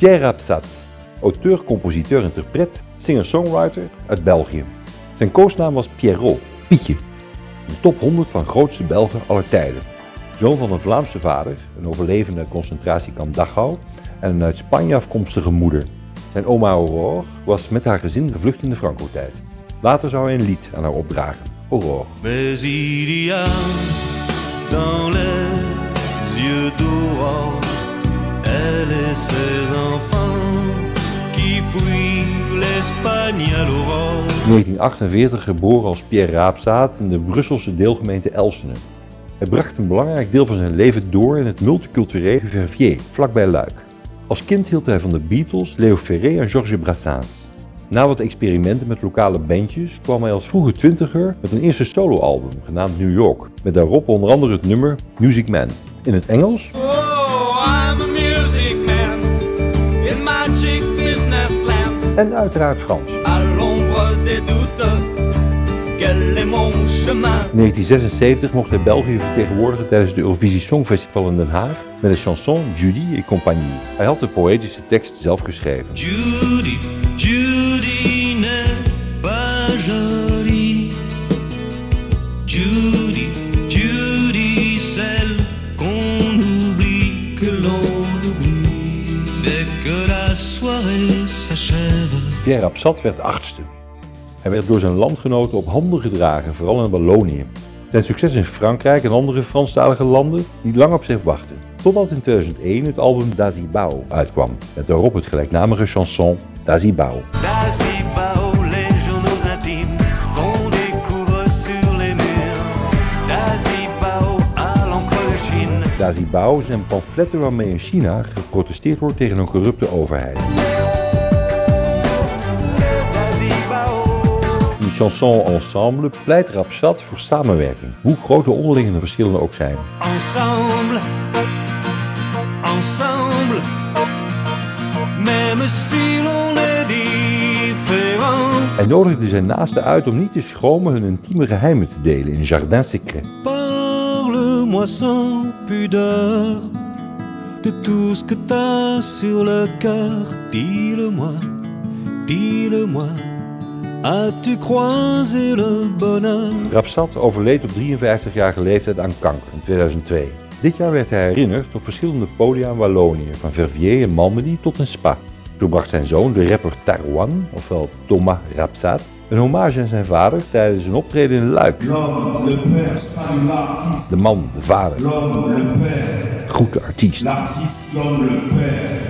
Pierre Rapsat, auteur, compositeur, interpret, singer-songwriter uit België. Zijn koosnaam was Pierrot, Pietje. De top 100 van grootste Belgen aller tijden. Zoon van een Vlaamse vader, een overlevende concentratiekamp Dachau en een uit Spanje afkomstige moeder. Zijn oma Aurore was met haar gezin gevlucht in de Franco-tijd. Later zou hij een lied aan haar opdragen, Aurore. 1948 geboren als Pierre Raapzaat in de Brusselse deelgemeente Elsene. Hij bracht een belangrijk deel van zijn leven door in het multiculturele Verviers, vlakbij Luik. Als kind hield hij van de Beatles, Leo Ferré en Georges Brassens. Na wat experimenten met lokale bandjes kwam hij als vroege twintiger met een eerste soloalbum genaamd New York, met daarop onder andere het nummer Music Man. In het Engels en uiteraard Frans. À l'ombre des doutes, quel est mon chemin? In 1976 mocht hij België vertegenwoordigen tijdens het Eurovisie Songfestival in Den Haag met de chanson Judy et compagnie. Hij had de poëtische tekst zelf geschreven. Judy, Judy n'est pas jolie. S'achève. Pierre Absat werd achtste. Hij werd door zijn landgenoten op handen gedragen, vooral in Wallonië. Zijn succes in Frankrijk en andere Franstalige landen liet lang op zich wachten. Totdat in 2001 het album Dazibao uitkwam, met daarop het gelijknamige chanson Dazibao. Dazibao, les journaux intimes qu'on découvre sur les murs. Dazibao, à l'encre de Chine. Dazibao zijn pamfletten waarmee in China geprotesteerd wordt tegen een corrupte overheid. Chanson ensemble pleit Rapsat voor samenwerking, hoe groot de onderlinge verschillen ook zijn. Ensemble, ensemble, même si l'on est différent. Hij nodigde zijn naasten uit om niet te schromen hun intieme geheimen te delen in Jardin Secret. Parle-moi sans pudeur de tout ce que t'as sur le cœur. Dis-le-moi, dis-le-moi. As-tu croisé le bonheur? Rapsat overleed op 53-jarige leeftijd aan kanker in 2002. Dit jaar werd hij herinnerd op verschillende podia in Wallonië, van Verviers en Malmedy tot in Spa. Zo bracht zijn zoon, de rapper Tarouan, ofwel Thomas Rapsat, een hommage aan zijn vader tijdens een optreden in Luik. L'homme, le père salue l'artiste. De man, de vader, L'homme, le père. groet de artiest. L'artiste, l'homme, le père.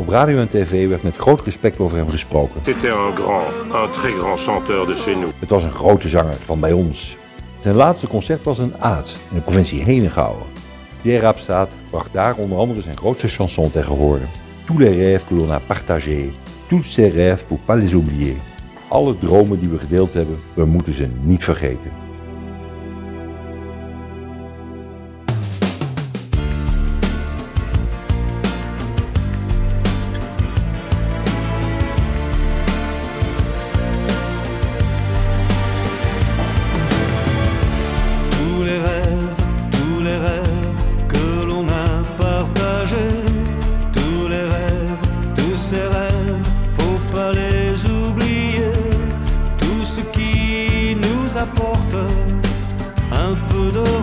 Op radio en tv werd met groot respect over hem gesproken. C'était un grand, un très grand chanteur de chez nous. Het was een grote zanger van bij ons. Zijn laatste concert was in Aad, in de provincie Henegouwen. Pierre Rapsat bracht daar onder andere zijn grootste chanson tegen horen. Tous les rêves que l'on a partagés, tous ces rêves faut pas les oublier. Alle dromen die we gedeeld hebben, we moeten ze niet vergeten. Apporte un peu de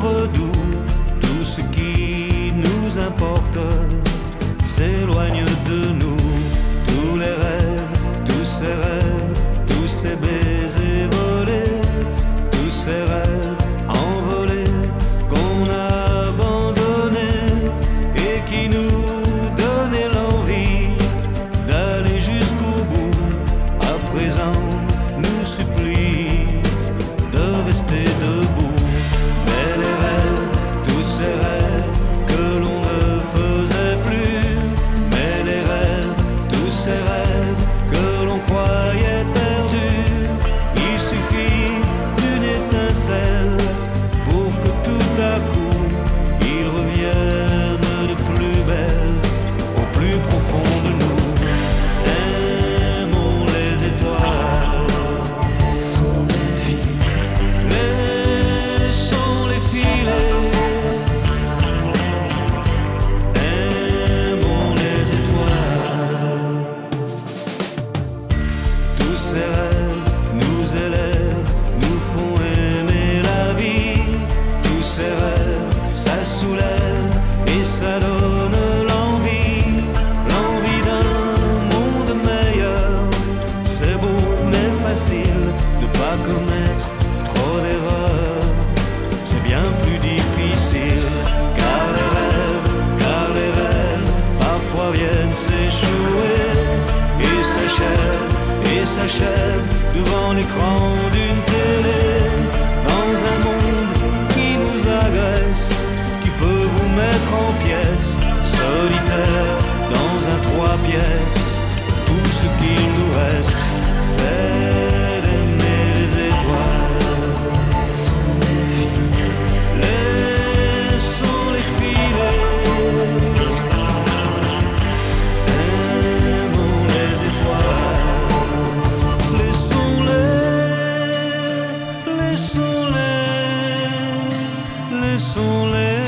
tout ce qu'il nous reste, c'est d'aimer les étoiles. Les Laissons les filer, aimons les étoiles, laissons-les, laissons-les, laissons-les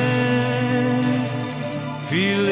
filer.